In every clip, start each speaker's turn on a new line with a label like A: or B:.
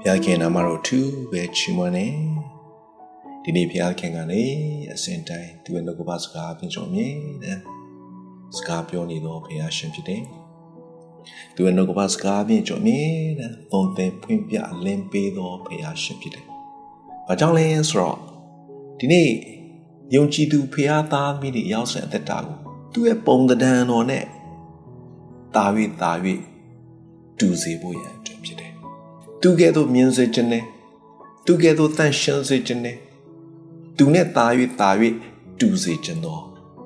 A: ဘုရားခင်နာမတော်ထူပဲချီးမွမ်းနေဒီနေ့ဘုရားခင်ကလည်းအစဉ်တိုင်းသူရဲ့နှုတ်ကပစကားပြင်ဆောင်မြင်တဲ့စကားပြောနေတော့ဘုရားရှင်ဖြစ်တယ်သူရဲ့နှုတ်ကပစကားပြင်ဆောင်မြင်တဲ့ပုံသင်ဖွင့်ပြအလင်းပေးတော့ဘုရားရှင်ဖြစ်တယ်ဘာကြောင့်လဲဆိုတော့ဒီနေ့ယုံကြည်သူဖះသားမိတွေရောက်ဆက်အသက်တာကိုသူ့ရဲ့ပုံသဏ္ဍာန်တော်နဲ့တာ၍တာ၍တူစေဖို့ရန်အတွက်ဖြစ်တယ်။ သူကဲ့သို့မြင်စေခြင်းနဲ့သူကဲ့သို့တန်ရှင်းစေခြင်းနဲ့သူနဲ့တာ၍တာ၍တူစေခြင်းသော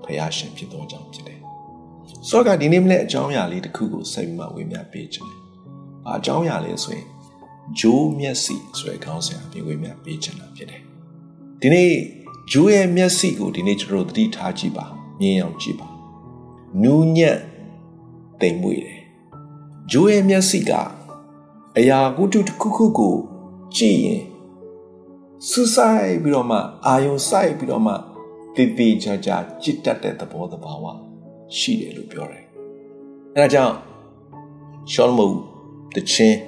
A: ဖះရှင်ဖြစ်သောကြောင့်ဖြစ်တယ်။ဆိုတော့ဒီနေ့မနေ့အကြောင်းအရာလေးတစ်ခုကိုဆက်ပြီးမှဝေမျှပေးခြင်းတယ်။ဘာအကြောင်းအရာလဲဆိုရင်ဂျိုးမျက်စိဆိုတဲ့ခေါင်းစဉ်အပြင်ဝေမျှပေးခြင်းတာဖြစ်တယ်။ဒီနေ့ဂျိုးရဲ့မျက်စိကိုဒီနေ့ကျွန်တော်တို့သတိထားကြည့်ပါမြင်အောင်ကြည့်ပါနူးညံ့တိမ်မွေ့တယ်ဂျိုးရဲ့မျက်စိက အရာကုတုတစ်ခုခုကိုကြည့်ရင်စူးစိုက်ပြီးတော့မှအာယုံစိုက်ပြီးတော့မှတည်တည်ချာချာကြစ်တတ်တဲ့သဘောတဘာဝရှိတယ်လို့ပြောတယ်အဲဒါကြောင့်ရှောလမုန်တချင်း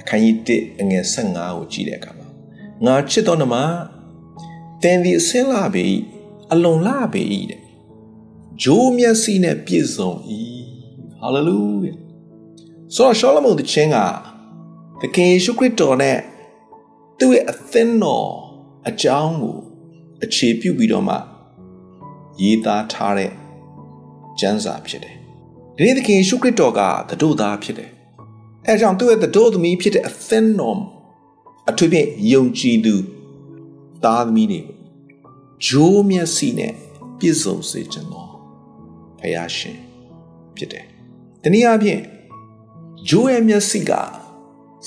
A: အခန်းကြီး1အငယ်15ကိုကြည့်တဲ့အခါမှာငါချစ်တော်နမသင်သည်အစင်းလာပေ၏အလွန်လာပေ၏တဲ့ဂျိုးမျက်စိနဲ့ပြည့်စုံ၏ဟာလေလုယာဆိုတော့ရှောလမုန်တခြင်းက သခင်ယေရှုခရစ်တော်နဲ့သူ့ရဲ့အသင်းတော်အကြောင်းကိုအခြေပြုပြီးတော့မှရေးသားထားတဲ့ကျမ်းစာဖြစ်တယ်ဒီနေ့သခင်ယေရှုခရစ်တော်ကတတို့သားဖြစ်တယ်အဲကြောင့်သူ့ရဲ့တတို့သမီးဖြစ်တဲ့အသင်းတော်အထူးဖြင့်ယုံကြည်သူသားသမီးတွေကိုဂျိုးမျက်စိနဲ့ပြည့်စုံစေခြင်းတော်ဖယားရှင်ဖြစ်တယ်။တနည်းအားဖြင့်ဂျိုးရဲ့မျက်စိက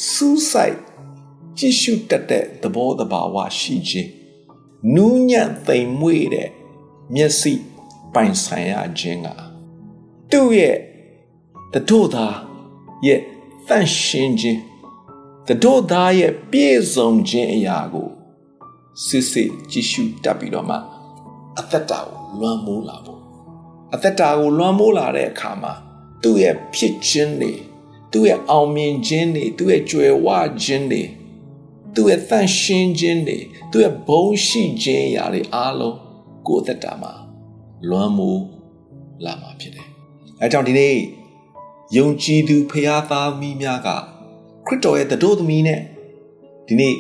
A: စူးစိုက်ကြည့်ရှုတတ်တဲ့သဘောတဘာဝရှိခြင်းနူးညံ့သိမ်မွေ့တဲ့မျက်စိပိုင်ဆိုင်ရခြင်းကသူ့ရဲ့တတို့သားရဲ့တန့်ရှင်းခြင်းတတို့သားရဲ့ပြည့်စုံခြင်းအရာကိုစစ်စစ်ကြည့်ရှုတတ်ပြီးတော့မှအသက်တာကိုလွှမ်းမိုးလာဖို့အသက်တာကိုလွှမ်းမိုးလာတဲ့အခါမှာသူ့ရဲ့ဖြစ်ခြင်းတွေ သူ့ရဲ့အောင်မြင်ခြင်းတွေသူ့ရဲ့ကြွယ်ဝခြင်းတွေသူ့ရဲ့တန့်ရှင်းခြင်းတွေသူ့ရဲ့ဘုံရှိခြင်းအရာတွေအားလုံးကိုယ်အသက်တာမှာလွှမ်းမိုးလာမှာဖြစ်တယ်အဲကြောင့်ဒီနေ့ယုံကြည်သူဖခင်သားမိများကခရစ်တော်ရဲ့တတို့သမီးနဲ့ဒီနေ့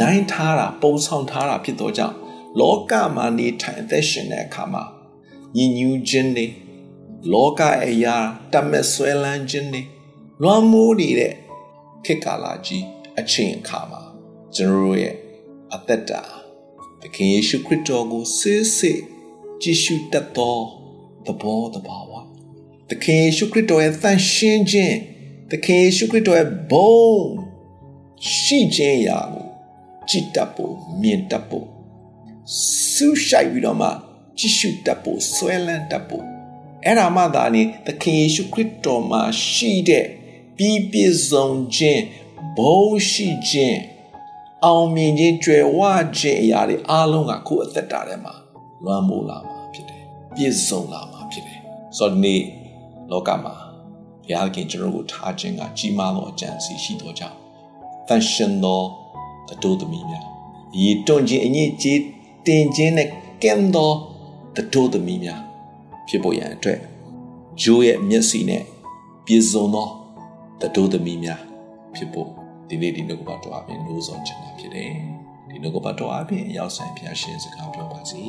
A: နိုင်ထားတာပုံဆောင်ထားတာဖြစ်သောကြောင့်လောကမှာနေထိုင်အသက်ရှင်တဲ့အခါမှာညဉ့်ညူးခြင်းတွေလောကအရာတမက်ဆွဲလန်းခြင်းတွေ လွှမ်းမိုးနေတဲ့ခေတ်ကာလကြီးအချိန်အခါမှာကျွန်တော်တို့ရဲ့အသက်တာသခင်ယေရှုခရစ်တော်ကိုစစ်စစ်ကြည်ရှုတတ်သောသဘောတဘာဝသခင်ယေရှုခရစ်တော်ရဲ့သန့်ရှင်းခြင်းသခင်ယေရှုခရစ်တော်ရဲ့ဘုံရှိခြင်းရာကိုကြည်တတ်ဖို့မြင်တတ်ဖို့ဆူရှိုက်ပြီးတော့မှကြည့်ရှုတတ်ဖို့ဆွဲလန်းတတ်ဖို့အဲ့ဒါမှသာနေသခင်ယေရှုခရစ်တော်မှာရှိတဲ့ ပြီးပြည့်စုံခြင်းဘုံရှိခြင်းအောင်မြင်ခြင်းကြွယ်ဝခြင်းအရာတွေအားလုံးကကိုယ်အသက်တာထဲမှာလွှမ်းမိုးလာမှာဖြစ်တယ်ပြည့်စုံလာမှာဖြစ်တယ်ဆိုတော့ဒီနေ့လောကမှာဘုရားခင်ကျွန်တော်ကိုထားခြင်းကကြီးမားသောအကြံစီရှိသောကြောင့်တန်ရှင်သောတတို့သမီးများရေတွန့်ခြင်းအညစ်အကြေးတင်ခြင်းနဲ့ကင်းသောတတို့သမီးများဖြစ်ပေါ်ရန်အတွက်ဂျိုးရဲ့မျက်စိနဲ့ပြည့်စုံသော တတို့သမီးများဖြစ်ဖို့ဒီနေ့ဒီနှုတ်ကပတ်တော်အပြင်လို့ဆောင်ချင်တာဖြစ်တယ်ဒီနှုတ်ကပတ်တော်အပြင်ရောက်ဆိုင်ဖျားရှင်စကားပြောပါစီ